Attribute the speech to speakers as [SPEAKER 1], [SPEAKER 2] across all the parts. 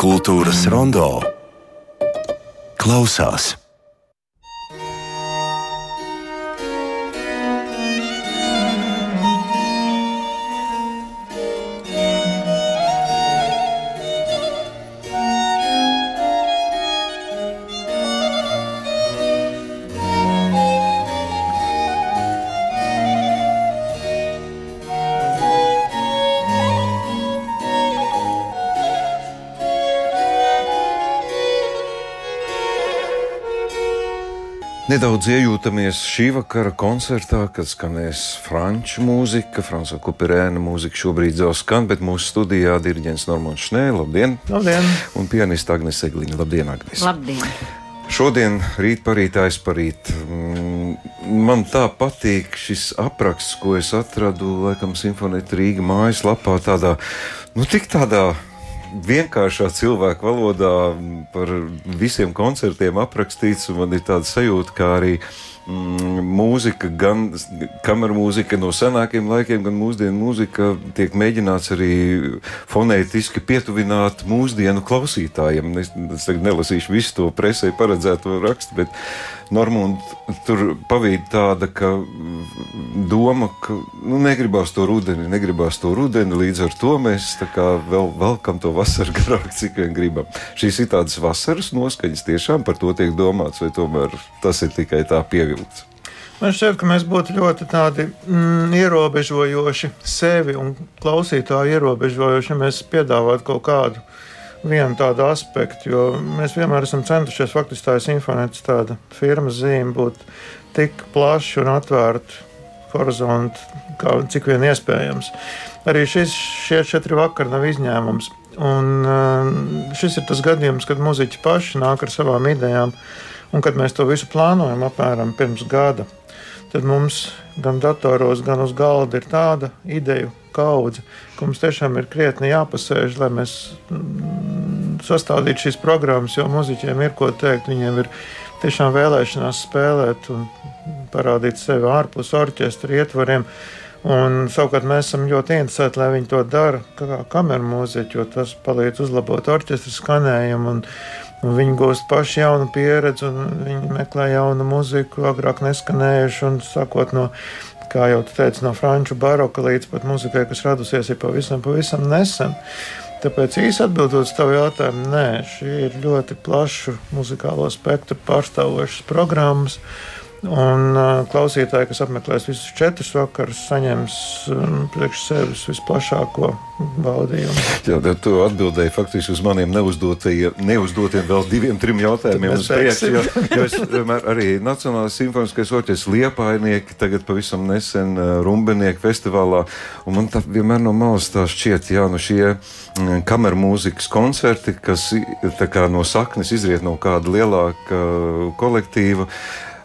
[SPEAKER 1] Kultūras rondo klausās.
[SPEAKER 2] Nedaudz iejūtamies šī vakara koncertā, kad skanēs franču mūzika, franču kuperēna mūzika šobrīd jau skan, bet mūsu studijā diriģents Normons Šnē, labdien!
[SPEAKER 3] Labdien!
[SPEAKER 2] Un pianista Agnes Egliņa, labdien, Agnes!
[SPEAKER 4] Labdien!
[SPEAKER 2] Šodien, rīt parīt, aizparīt, mm, man tā patīk šis apraksts, ko es atradu, laikam, Simfonēta Rīga mājaslapā, tādā, nu, tik tādā vienkāršā cilvēka valodā par visiem koncertiem aprakstīts, un man ir tāda sajūta, kā arī mūzika, gan kameras mūzika no senākiem laikiem, gan mūsdienu mūzika tiek mēģināts arī fonētiski pietuvināt mūsdienu klausītājiem. Es, es nelasīšu visu to presē paredzēto rakstu, bet Normund tur pavīd tāda, ka doma, ka nu, negribās to rudeni, negribās to rudeni, līdz ar to mēs vēl velkam to vasaru garāk, cik vien gribam. Šīs ir tādas vasaras noskaņas, tiešām par to tiek domāts, vai tomēr tas ir tikai tā pievilkts.
[SPEAKER 3] Man šķiet, ka mēs būtu ļoti tādi mm, ierobežojoši sevi un klausītāju ierobežojoši, ja mēs piedāvātu kaut kādu vienu tādu aspektu, jo mēs vienmēr esam centušies, faktiski tā simfonētas tāda firmas zīme, būt tik plaši un atvērti horizonti, kā cik vien iespējams. Arī šis, šie četri vakari nav izņēmums. Un uh, šis ir tas gadījums, kad muzeķi paši nāk ar savām idejām, un kad mēs to visu plānojam apmēram pirms gada, tad mums gan datoros, gan uz galda ir tāda ideju kaudze, ka mums tiešām ir krietni jāpasēž, lai mēs mm, sastādītu šīs programmas, jo muzeķiem ir ko teikt. Viņiem ir tiešām vēlēšanās spēlēt un parādīt sevi ārpus orķestra ietvariem. Un, savukārt mēs esam ļoti interesēti, lai viņi to dara kā kameru mūziķi, jo tas palīdz uzlabot orķestra skanējumu. Un viņi gūst paši jaunu pieredzi, un viņi meklē jaunu muziku, agrāk neskanējuši. Un, sākot no kā jau teicu, no franču baroka līdz pat muzikai, kas radusies ir pavisam, pavisam nesen. Tāpēc īsi atbildot uz tavu jautājumu, nē, šī ir ļoti plašu muzikālo spektru pārstāvošas programmas. Un uh, klausītāji, kas apmeklēs visus četrus vakarus, saņems um, priekš sevis visplašāko baudījumu.
[SPEAKER 2] Jā, bet tu atbildēji faktiski uz maniem neuzdotiem vēl diviem, trim jautājumiem. Priekš, jo, jo es vienmēr arī Nacionālais simfoniskais orķestris Liepainieki, tagad pavisam nesen uh, Rumbenieku festivālā, un man tā vienmēr no malas tā šķiet, jā, nu šie mm, kameru mūzikas koncerti, kas kā, no saknes izriet no kāda lielāka kolektīva.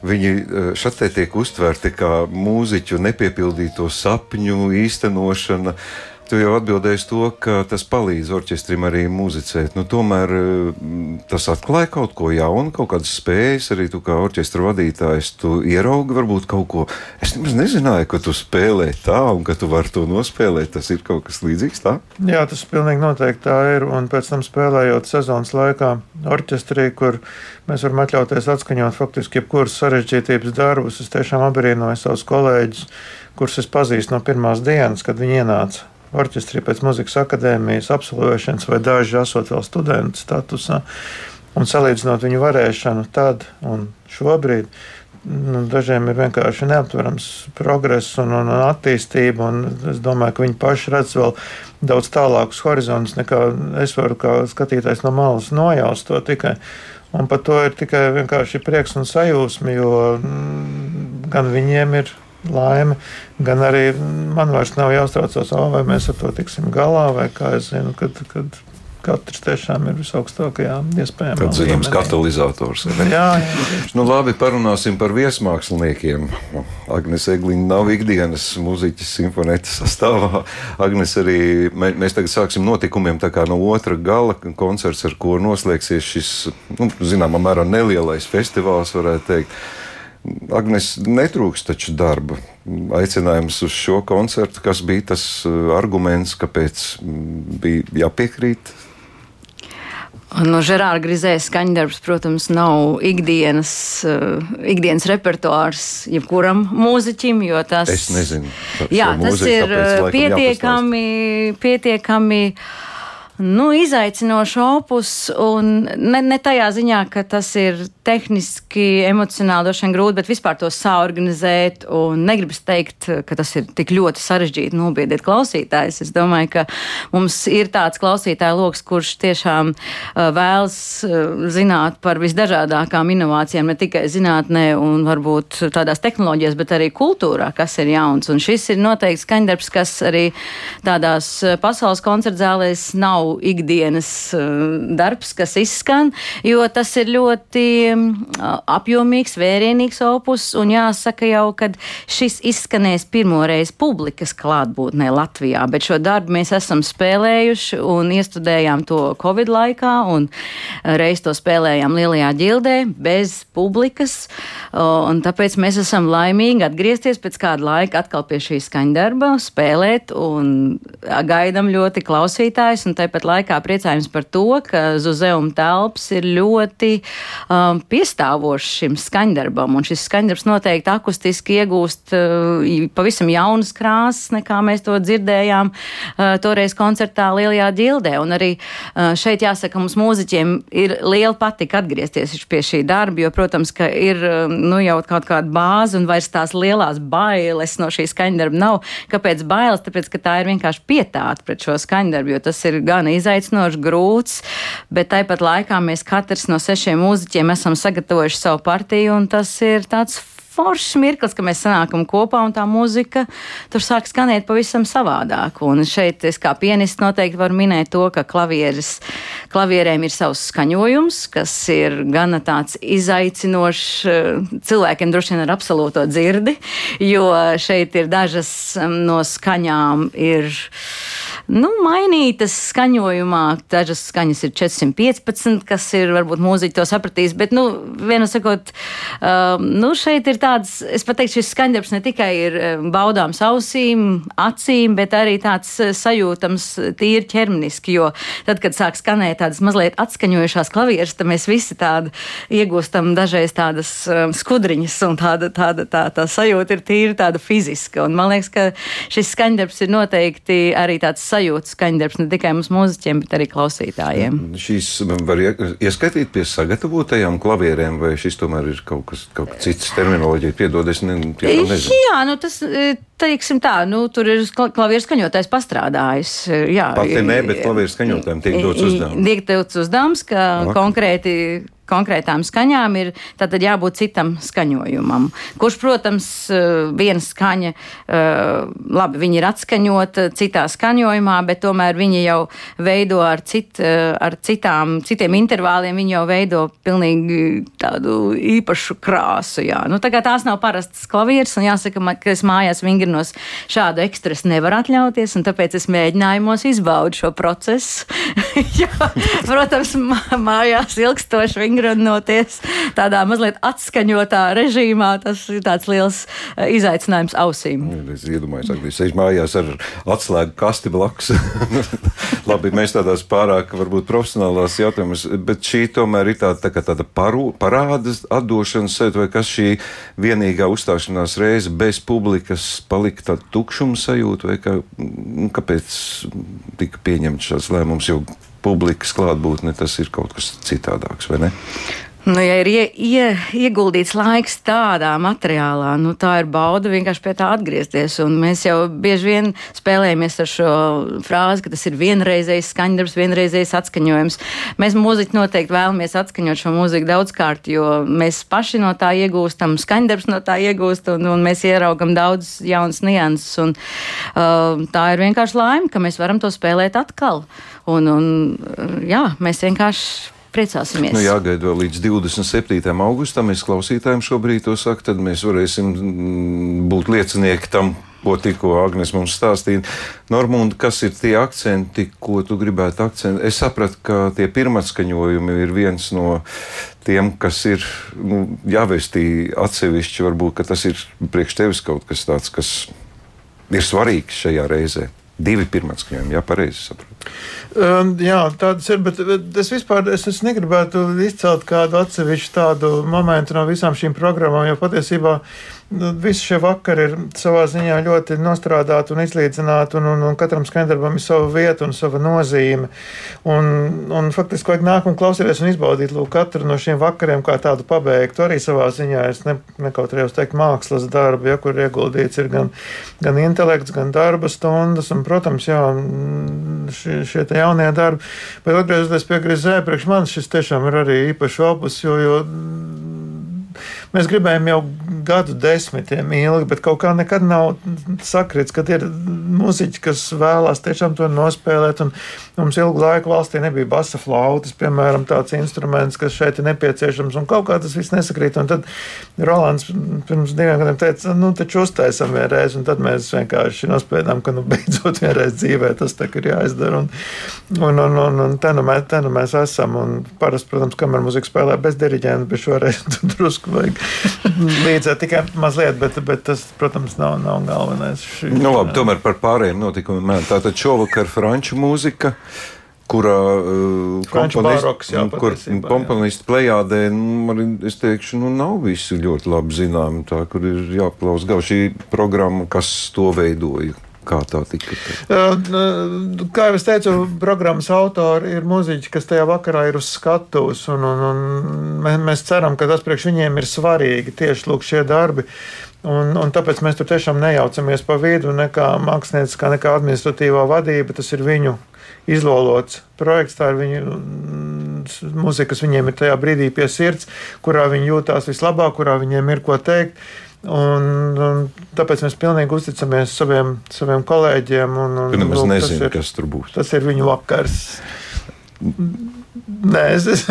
[SPEAKER 2] Viņi eh, šeit tiek uztverti kā mūziķu nepiepildīto sapņu īstenošana. Tu jau atbildēji to, ka tas palīdz orķestrim arī muzicēt. Nu, tomēr mm, tas atklāja kaut ko jaunu, kaut kādas spējas. Arī tu kā orķestra vadītājs, tu ieraugi varbūt kaut ko. Es nemaz nezināju, ka tu spēlē tā un ka tu vari to nospēlēt. Tas ir kaut kas līdzīgs tā?
[SPEAKER 3] Jā, tas pilnīgi noteikti tā ir. Un pēc tam spēlējot sezonas laikā orķestrī, kur mēs varam atļauties atskaņot faktiski jebkuras sarežģītības darbus, es tiešām apbrīnoju savus kolēģus, kurus es pazīstu no pirmās dienas, kad viņi ienāca orķestrī pēc muzikas akadēmijas absolvēšanas, vai daži esot vēl studentu statusā. Un salīdzinot viņu varēšanu tad un šobrīd, nu, dažiem ir vienkārši neaptverams progress un, un attīstība. Un es domāju, ka viņi paši redz vēl daudz tālākus horizontus, nekā es varu kā skatītājs no malas nojaust to tikai. Un par to ir tikai vienkārši prieks un sajūsma, jo mm, gan viņiem ir laime, gan arī man vairs nav jāuztraucas, oh, vai mēs ar to tiksim galā, vai kā es zinu, kad, kad katrs tiešām ir visaugstākajā iespējamā.
[SPEAKER 2] Tāds zināms katalizators.
[SPEAKER 3] Jā, jā.
[SPEAKER 2] Nu, labi, parunāsim par viesmāksliniekiem. Agnes Egliņa nav ikdienas muziķis simfonētas sastāvā. Agnes arī, mēs tagad sāksim notikumiem tā kā no otra gala koncerts, ar ko noslēgsies šis, nu, zināmā mērā nelielais festivāls, varētu teikt. Agnēs netrūks taču darba. Aicinājums uz šo koncertu, kas bija tas uh, arguments, kāpēc mm, bija jāpiekrīt?
[SPEAKER 1] No Žerāra Grizēs skaņdarbs, protams, nav ikdienas, uh, ikdienas repertuārs jebkuram mūziķim, jo tas,
[SPEAKER 2] es nezinu,
[SPEAKER 1] jā, tas
[SPEAKER 2] mūziku,
[SPEAKER 1] ir pietiekami, pietiekami nu, izaicinošs opus, un ne, ne tajā ziņā, ka tas ir tehniski, emocionāli droši vien grūti, bet vispār to saorganizēt. Negribas teikt, ka tas ir tik ļoti sarežģīti nobiedēt klausītājus. Es domāju, ka mums ir tāds klausītāju lokus, kurš tiešām uh, vēlas uh, zināt par visdažādākām inovācijām, ne tikai zinātnē un varbūt tādās tehnoloģijās, bet arī kultūrā, kas ir jauns. Un šis ir noteikti skaņdarbs, kas arī tādās uh, pasaules koncertzālēs nav ikdienas darbs, kas izskan, jo tas ir ļoti apjomīgs, vērienīgs opus, un jāsaka jau, ka šis izskanēs pirmoreiz publikas klātbūtnē Latvijā, bet šo darbu mēs esam spēlējuši un iestudējām to Covid laikā, un reiz to spēlējām Lielajā ģildē bez publikas, un tāpēc mēs esam laimīgi atgriezties pēc kāda laika atkal pie šī skaņdarba, spēlēt, un gaidam ļoti klausītājs, un tāpat laikā priecājums par to, ka Zuzeuma telpas ir ļoti um, piestāvošs šim skaņdarbam, un šis skaņdarbs noteikti akustiski iegūst uh, pavisam jaunas krāsas, nekā mēs to dzirdējām uh, toreiz koncertā Lielajā ģildē. Un arī uh, šeit jāsaka, mums mūziķiem ir liela patika atgriezties pie šī darba, jo, protams, ka ir nu, jau kaut kāda bāze un vairs tās lielās bailes no šī skaņdarba nav. Kāpēc bailes? Tāpēc, ka tā ir vienkārši pietāta pret šo skaņdarbu, jo tas ir gan izaicinoši, grūts, bet tāpat laikā mēs katrs no sešiem mūziķiem esam sagatavojuši savu partiju, un tas ir tāds foršs mirklis, ka mēs sanākam kopā un tā mūzika tur sāk skanēt pavisam savādāk. Un šeit es kā pianists noteikti varu minēt to, ka klavieres, klavierēm ir savs skaņojums, kas ir gana tāds izaicinošs cilvēkiem droši vien ar absolūto dzirdi, jo šeit ir dažas no skaņām ir nu, mainītas skaņojumā. Dažas skaņas ir 415, kas ir varbūt mūziķi to sapratīs, bet, nu, vienu sakot, um, nu, šeit ir tāds, es pat teiktu, šis skaņdarbs ne tikai ir um, baudāms ausīm, acīm, bet arī tāds uh, sajūtams tīri ķermeniski, jo tad, kad sāk skanēt tādas mazliet atskaņojušās klavieres, tad mēs visi tādu iegūstam dažreiz tādas um, skudriņas, un tāda, tāda tā, tā sajūta ir tīri tāda fiziska. Un man liekas, ka šis skaņdarbs ir noteikti arī tāds sajūta skaņdarbs ne tikai mums mūziķiem, bet arī klausītājiem.
[SPEAKER 2] Šīs var ieskaitīt pie sagatavotajām klavierēm, vai šis tomēr ir kaut kas kaut cits terminoloģija? Piedod, es ne, nezinu.
[SPEAKER 1] Jā, nu tas, e, teiksim tā, nu tur ir klavieru skaņotājs pastrādājis. E, jā,
[SPEAKER 2] Pati ne, bet klavieru skaņotājiem tiek dots uzdevums.
[SPEAKER 1] Tiek dots uzdevums, ka okay. konkrēti konkrētām skaņām ir jābūt citam skaņojumam. Kurš, protams, eh, viena skaņa, eh, labi, viņi ir atskaņota citā skaņojumā, bet tomēr viņi jau veido ar, cit, eh, ar citām, citiem intervāliem, viņi jau veido pilnīgi tādu īpašu krāsu. Jā. Nu, tā tās nav parastas klavieres, un jāsaka, ka es mājās vingrinos šādu ekstresu nevaru atļauties, un tāpēc es mēģinājumos izbaudu šo procesu. jā, protams, mājās ilgstoši vingrinos vingrinoties tādā mazliet atskaņotā režīmā, tas ir tāds liels eh, izaicinājums ausīm.
[SPEAKER 2] Es iedomājos, ka viņš sēž mājās ar atslēgu kasti blakus. Labi, mēs tādās pārāk varbūt profesionālās jautājumas, bet šī tomēr ir tāda, tā kā tāda paru, parādas atdošanas sajūta, vai kas šī vienīgā uzstāšanās reize bez publikas palika tāda tukšuma sajūta, vai kā, nu, kāpēc tika pieņemts šāds lēmums, jo publikas klātbūtne, tas ir kaut kas citādāks, vai ne?
[SPEAKER 1] Nu, ja ir ie, ie, ieguldīts laiks tādā materiālā, nu, tā ir bauda vienkārši pie tā atgriezties. Un mēs jau bieži vien spēlējamies ar šo frāzi, ka tas ir vienreizējs skaņdarbs, vienreizējs atskaņojums. Mēs mūziķi noteikti vēlamies atskaņot šo mūziku daudzkārt, jo mēs paši no tā iegūstam, skaņdarbs no tā iegūst, un, un mēs ieraugam daudz jaunas nianses. Un, uh, tā ir vienkārši laime, ka mēs varam to spēlēt atkal. Un, un, jā, mēs vienkārši priecāsimies.
[SPEAKER 2] Nu, jāgaida vēl līdz 27. augustam. Es klausītājiem šobrīd to saku, tad mēs varēsim mm, būt liecinieki tam, ko tikko Agnēs mums stāstīja. Normūna, kas ir tie akcenti, ko tu gribētu akcentēt? Es sapratu, ka tie pirmatskaņojumi ir viens no tiem, kas ir nu, jāvestī atsevišķi. Varbūt tas ir priekš tevis kaut kas tāds, kas ir svarīgs šajā reizē. Divi pirmatskaņojumi, jā, pareizi saprotu.
[SPEAKER 3] Um, jā, tādas ir, bet, es vispār es, es negribētu izcelt kādu atsevišķu tādu momentu no visām šīm programmām, jo patiesībā visi šie vakari ir savā ziņā ļoti nostrādāti un izlīdzināti, un, un, un katram skandarbam ir sava vieta un sava nozīme. Un, un faktiski vajag nākt un klausīties un izbaudīt lūk, katru no šiem vakariem kā tādu pabeigtu. Arī savā ziņā es ne, nekautrējos teikt mākslas darbu, ja, kur ieguldīts ir gan, gan intelekts, gan darba stundas, un, protams, jā, šie, šie jaunie darbi. Bet atgriežoties pie Grisē, priekš manis šis tiešām ir arī īpašs opus, jo, jo Mēs gribējām jau gadu desmitiem ilgi, bet kaut kā nekad nav sakrits, kad ir muzeķi, kas vēlās tiešām to nospēlēt. Mums ilgu laiku valstī nebija basa flautas, piemēram, tāds instruments, kas šeit ir nepieciešams, un kaut kā tas viss nesakrīt. Un tad Rolands pirms diviem gadiem teica, nu, taču uztaisam vienreiz, un tad mēs vienkārši nospēdām, ka, nu, beidzot vienreiz dzīvē tas tā ir jāizdara. Un, un, un, un, un te, nu mēs, te nu mēs esam, un parasti, protams, kamerā muzika spēlē bez diriģenta, bet šoreiz drusku vajag līdzēt tikai mazliet, bet, bet tas, protams, nav, nav galvenais. Šī,
[SPEAKER 2] nu, labi, tomēr par pārējiem notikumiem. Tātad šovakar franču mūzika kurā uh, komponisti plējādē, nu, es teikšu, nu, nav visi ļoti labi zinām, tā, kur ir jāklaus gal šī programma, kas to veidoja. Kā tā tika?
[SPEAKER 3] Kā jau es teicu, programmas autori ir muzeķi, kas tajā vakarā ir uz skatuves. Un, un, un mēs ceram, ka tas priekš viņiem ir svarīgi tieši lūk, šie darbi. Un, un tāpēc mēs tur tiešām nejaucamies pa vidu, nekā mākslinieckā, nekā administratīvā vadība. Tas ir viņu izlolots projekts, tā ir viņu mūzika, kas viņiem ir tajā brīdī pie sirds, kurā viņi jūtās vislabāk, kurā viņiem ir ko teikt. Un, un tāpēc mēs pilnīgi uzticamies saviem, saviem kolēģiem. Un, un,
[SPEAKER 2] tu nemaz nezini, kas tur būs.
[SPEAKER 3] Tas ir viņu vakars. Nē, es,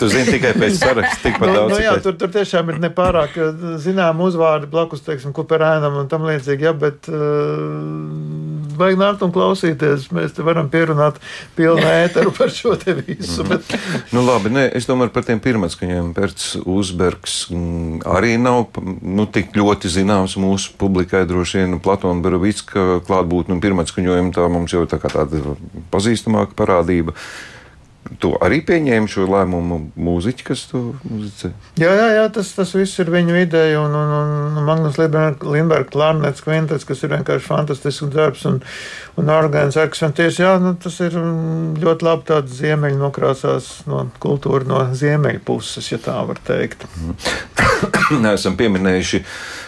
[SPEAKER 2] tu zini tikai pēc saraksta, nu, daudz.
[SPEAKER 3] Nu, jā, tur, tur tiešām ir nepārāk zinām uzvārdi blakus, teiksim, kuperēnam un tam līdzīgi, jā, bet uh, vajag nākt un klausīties. Mēs te varam pierunāt pilnu ēteru par šo te visu. Bet...
[SPEAKER 2] nu, labi, nē, es domāju par tiem pirmatskaņiem. Pērts Uzbergs mm, arī nav nu, tik ļoti zināms mūsu publikai droši vien Platona Baravicka klātbūtne un pirmatskaņojumi tā mums jau tā kā tāda pazīstamāka parādība. Tu arī pieņēmi šo lēmumu mūziķi, kas to muzicē?
[SPEAKER 3] Jā, jā, jā tas, tas viss ir viņu ideja. Un, un, un Magnus Lindbergs, Klarnets, Kvintets, kas ir vienkārši fantastisks darbs, un, un orgāns Erksanties, jā, nu, tas ir ļoti labi tāds ziemeļu nokrāsās no kultūra no ziemeļu puses, ja tā var teikt.
[SPEAKER 2] Esam pieminējuši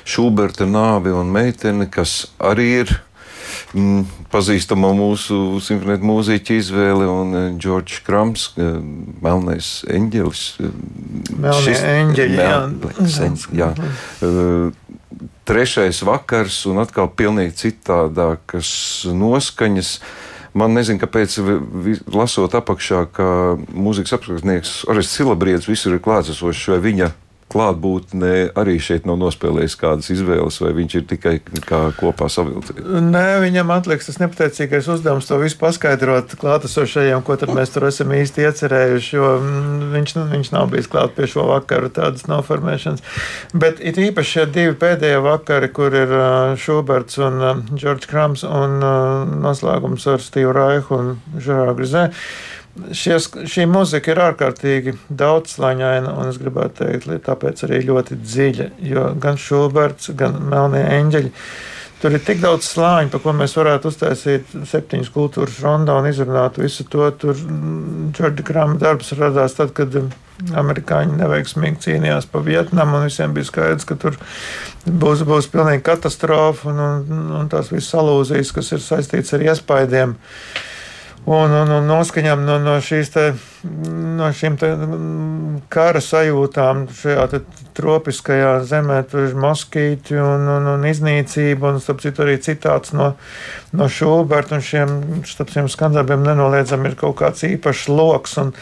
[SPEAKER 2] Šuberta nāvi un meiteni, kas arī ir mm, pazīstamo mūsu simfonētu mūziķu izvēle un Džordžs Krams, Melnais eņģelis.
[SPEAKER 3] Melnie Šis, eņģeļi, jā.
[SPEAKER 2] Jā. Trešais vakars un atkal pilnīgi citādākas noskaņas. Man nezinu, kāpēc, lasot apakšā, ka mūzikas apskatnieks Oris Silabrietis visur ir klātsošs, vai viņa klātbūtne arī šeit nav nospēlējis kādas izvēles, vai viņš ir tikai kā kopā savilcies?
[SPEAKER 3] Nē, viņam atliks tas nepateicīgais uzdevums to visu paskaidrot klātesošajiem, ko tad mēs tur esam īsti iecerējuši, jo mm, viņš, nu, viņš nav bijis klāt pie šo vakaru tādas noformēšanas. Bet it īpaši šie divi pēdējie vakari, kur ir Šuberts un Džordžs Krams un noslēgums ar Stīvu Raihu un Žerāru Grizē. Šies, šī muzika ir ārkārtīgi daudzslaņaina, un es gribētu teikt, tāpēc arī ļoti dziļa. Jo gan Šuberts, gan Melnie eņģeļi. Tur ir tik daudz slāņu, par ko mēs varētu uztaisīt septiņas kultūras rondā un izrunāt visu to. Tur Džordža Krama darbs radās tad, kad amerikāņi neveiksmīgi cīnījās pa Vietnamu, un visiem bija skaidrs, ka tur būs, būs pilnīgi katastrofa un, un, un tās visas alūzijas, kas ir saistītas ar iespaidiem. Uh, un, un, un noskaņām no, no, te, no šīm te, mm, kara sajūtām šajā tropiskajā zemē. Tur ir moskīti un, un, un iznīcība, un starp citu arī citāts no, no Šuberta. Un šiem, šiem skandarbiem nenoliedzami ir kaut kāds īpašs loks. Un,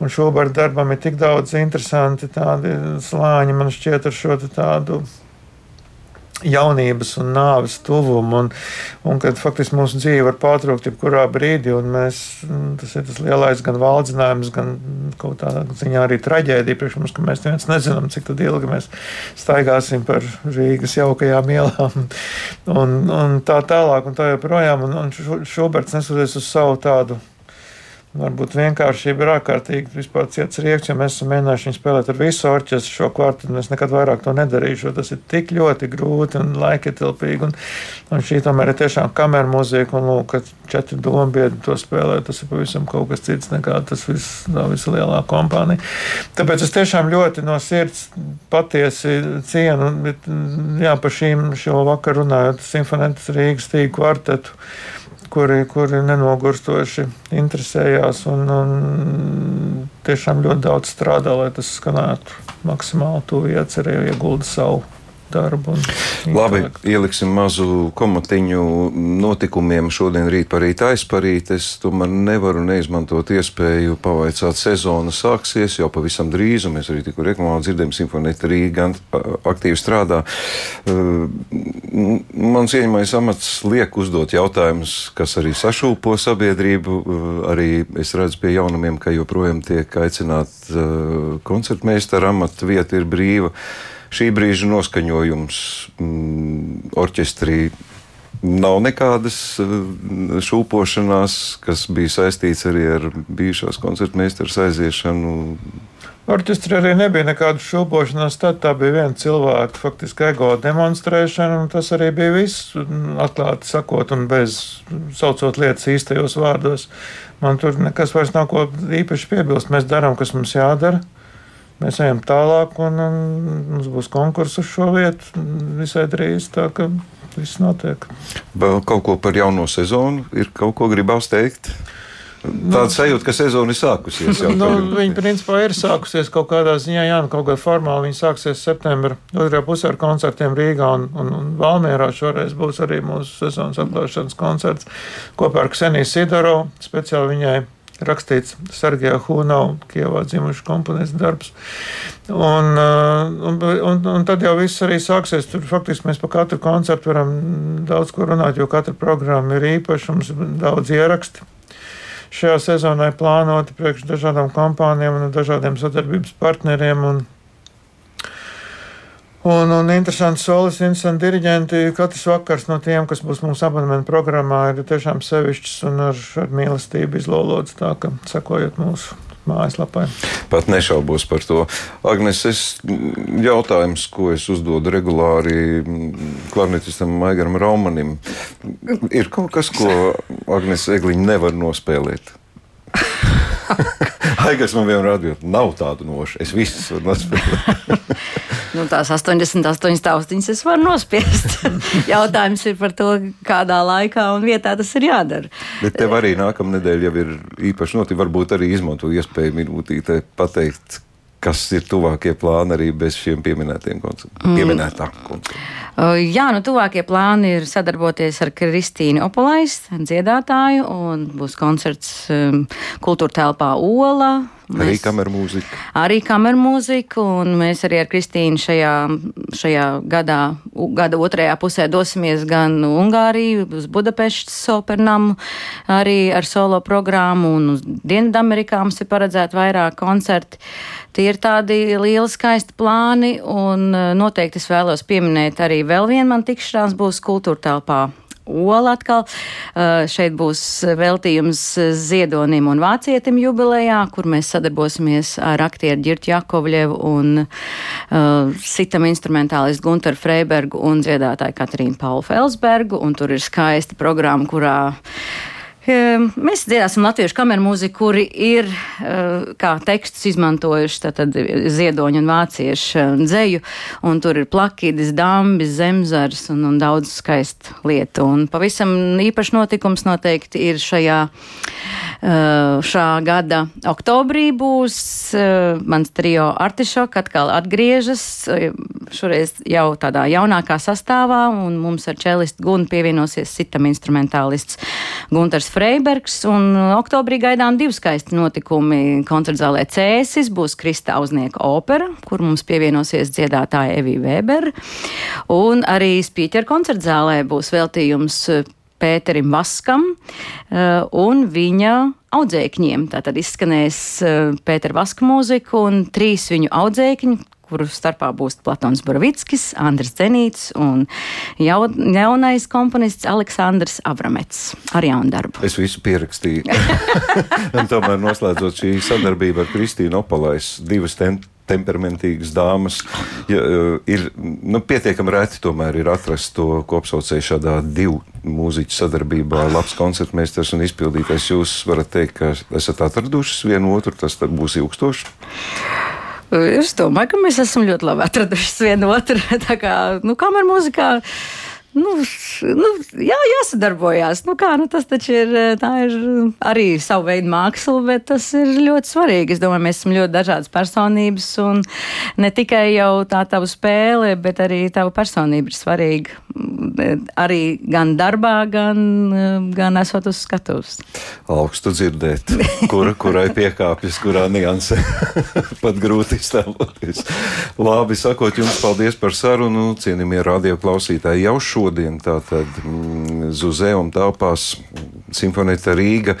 [SPEAKER 3] un Šuberta darbam ir tik daudz interesanti tādi slāņi, man šķiet, ar šo tādu jaunības un nāves tuvumu, un, un kad faktiski mūsu dzīve var pārtraukt jebkurā brīdī, un mēs, mm, tas ir tas lielais gan valdzinājums, gan kaut kādā ziņā arī traģēdija priekš mums, ka mēs neviens nezinām, cik ilgi mēs staigāsim par Rīgas jaukajām ielām, un, un tā tālāk, un tā joprojām, un, un Šuberts nesoties uz savu tādu Varbūt vienkāršība ir ārkārtīgi vispār ciets rieks, jo mēs esam mēģinājuši viņu spēlēt ar visu orķestru šo kvartetu. Es nekad vairāk to nedarīšu, tas ir tik ļoti grūti un laikietilpīgi. Un, un šī tomēr ir tiešām kameru mūzika, un lūk, ka četri dombiedi to spēlē, tas ir pavisam kaut kas cits nekā tas viss, tā visa lielā kompānija. Tāpēc es tiešām ļoti no sirds patiesi cienu, bet, jā, par šīm šo vakaru runājot, Simfonētas Rīgas tīk kvartetu kuri, kuri nenogurstoši interesējās un, un tiešām ļoti daudz strādā, lai tas skanētu maksimāli tuvu iecerēju, iegulda savu darbu.
[SPEAKER 2] Labi, ieliksim mazu komatiņu notikumiem šodien rīt par rīt aizparīt. Es tomēr nevaru neizmantot iespēju pavaicāt sezona sāksies jau pavisam drīz, un mēs arī tikko reklamā dzirdējam Simfonēta Rīga aktīvi strādā. Mans ieņemais amats liek uzdot jautājumus, kas arī sašūpo sabiedrību. Arī es redzu pie jaunumiem, ka joprojām tiek aicināt koncertmeistara amata vieta ir brīva šī brīža noskaņojums mm, orķestrī nav nekādas mm, šūpošanās, kas bija saistīts arī ar bijušās koncertmeistaras aiziešanu.
[SPEAKER 3] Orķestrī arī nebija nekāda šūpošanās. Tad tā bija viena cilvēka faktiski ego demonstrēšana, un tas arī bija viss, atklāti sakot, un bez saucot lietas īstajos vārdos. Man tur nekas vairs nav ko īpaši piebilst. Mēs darām, kas mums jādara. Mēs ejam tālāk, un, un mums būs konkurss uz šo vietu visai drīz. Tā kā viss notiek.
[SPEAKER 2] Vēl kaut ko par jauno sezonu ir kaut ko gribās teikt. Tāda nu, sajūta, ka sezona ir sākusies.
[SPEAKER 3] nu, viņa principā ir sākusies kaut kādā ziņā, jā, nu, kaut kādā formāli. Viņa sāksies septembrī, otrajā pusē ar koncertiem Rīgā un, un, un Valmierā. Šoreiz būs arī mūsu sezonas atklāšanas koncerts kopā ar Kseniju Sidoro. Speciāli viņai rakstīts Sergejā Hunau, Kievā dzimušs komponists darbs. Un, uh, un, un, un tad jau viss arī sāksies. Tur faktiski mēs par katru koncertu varam daudz ko runāt, jo katra programma ir īpaša, mums ir daudz ierakstu. Šajā sezonā plānoti priekš dažādām kompānijām un dažādiem sadarbības partneriem. Un, Un, un interesants solis, interesanti diriģenti. Katrs vakars no tiem, kas būs mūsu abonementu programmā, ir tiešām sevišķs un ar, ar mīlestību izlolots. Tā kā sekojot mūsu mājaslapai.
[SPEAKER 2] Pat nešaubos par to. Agnēs, es jautājums, ko es uzdodu regulāri klarnetistam Maigaram Raumanim, ir kaut kas, ko Agnēs Egliņa nevar nospēlēt. Aigars man vienmēr atbild, nav tādu nošu. Es visus varu nospēlēt.
[SPEAKER 1] nu, tās 88 taustiņas es varu nospiest. Jautājums ir par to, kādā laikā un vietā tas ir jādara.
[SPEAKER 2] Bet tev arī nākamā nedēļa jau ir īpaši notika. Varbūt arī izmanto iespēju minūtītē pateikt, kas ir tuvākie plāni arī bez šiem pieminētiem koncertiem. Mm.
[SPEAKER 1] Jā, nu, tuvākie plāni ir sadarboties ar Kristīnu Opolais, dziedātāju, un būs koncerts um, kultūra telpā Ola
[SPEAKER 2] Mēs, arī kameru mūzika.
[SPEAKER 1] Arī kameru mūzika, un mēs arī ar Kristīnu šajā, šajā gadā, gada otrajā pusē dosimies gan Ungāriju, uz Budapeštas opernamu, arī ar solo programmu, un uz Dienvidamerikā mums ir paredzēti vairāk koncerti. Tie ir tādi lieli skaisti plāni, un noteikti es vēlos pieminēt arī vēl vienu man tikšanās būs kultūra telpā Ola atkal. Uh, šeit būs veltījums Ziedonim un Vācietim jubilejā, kur mēs sadarbosimies ar aktieru Girtu Jakovļevu un uh, sitam instrumentālistu Gunteru Freibergu un dziedātāju Katrīnu Paulu Felsbergu. Un tur ir skaista programma, kurā mēs dziedāsim latviešu kameru mūziku, kuri ir eh, kā tekstus izmantojuši tātad ziedoņu un vāciešu eh, dzeju, un tur ir plakīdis, dambis, zemzars un, un daudz skaistu lietu. Un pavisam īpašs notikums noteikti ir šajā eh, šā gada oktobrī būs mans trio Artišok atkal atgriežas, šoreiz jau tādā jaunākā sastāvā, un mums ar čelistu Gunu pievienosies sitam instrumentālists Gunters Freibergs, un oktobrī gaidām divi skaisti notikumi. Koncertzālē Cēsis būs Krista Auznieka opera, kur mums pievienosies dziedātāja Evija Weber, un arī Spīķera koncertzālē būs veltījums Pēterim Vaskam uh, un viņa audzēkņiem. Tātad izskanēs uh, Pētera Vaska mūzika un trīs viņu audzēkņi, kuru starpā būs Platons Borovickis, Andris Zenīts un jaunais komponists Aleksandrs Avramets ar jaunu darbu.
[SPEAKER 2] Es visu pierakstīju. tomēr noslēdzot šī sadarbība ar Kristīnu Opalais, divas ten temperamentīgas dāmas. Ja, eh, ir nu, pietiekami reti tomēr ir atrast to kopsaucēju šādā divu mūziķu sadarbībā. Labs koncertmeistars un izpildītājs. Jūs varat teikt, ka esat atradušas vienu otru, tas būs ilgstoši.
[SPEAKER 1] Es domāju, ka mēs esam ļoti labi atraduši vienu otru. Tā kā nu, kamerā mūzikā Nu, nu, jā, jāsadarbojās. Nu, kā, nu, tas ir, ir arī savu veidu māksla, bet tas ir ļoti svarīgi. Es domāju, mēs esam ļoti dažādas personības, ne tikai jau tā tava spēle, bet arī tava personība ir svarīga. Arī gan darbā, gan, gan esot uz skatuves.
[SPEAKER 2] Augstu dzirdēt, kura, kurai piekāpjas, kurā niansē. Pat grūti iztēloties. Labi, sakot jums paldies par sarunu, cienījamie radio klausītāji jau šo šodien tātad mm, Zuzeum telpās Simfonēta Rīga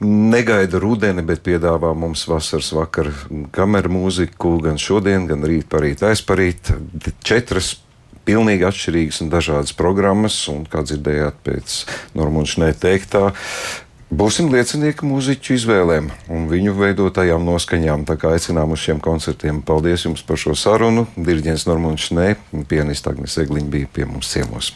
[SPEAKER 2] negaida rudeni, bet piedāvā mums vasaras vakar kameru mūziku gan šodien, gan rīt parīt aizparīt. Četras pilnīgi atšķirīgas un dažādas programmas, un kā dzirdējāt pēc Normundšanai teiktā, Būsim liecinieki mūziķu izvēlēm un viņu veidotajām noskaņām. Tā kā aicinām uz šiem koncertiem. Paldies jums par šo sarunu. Diriģents Normons Šnē un pianista Agnes Egliņa bija pie mums ciemos.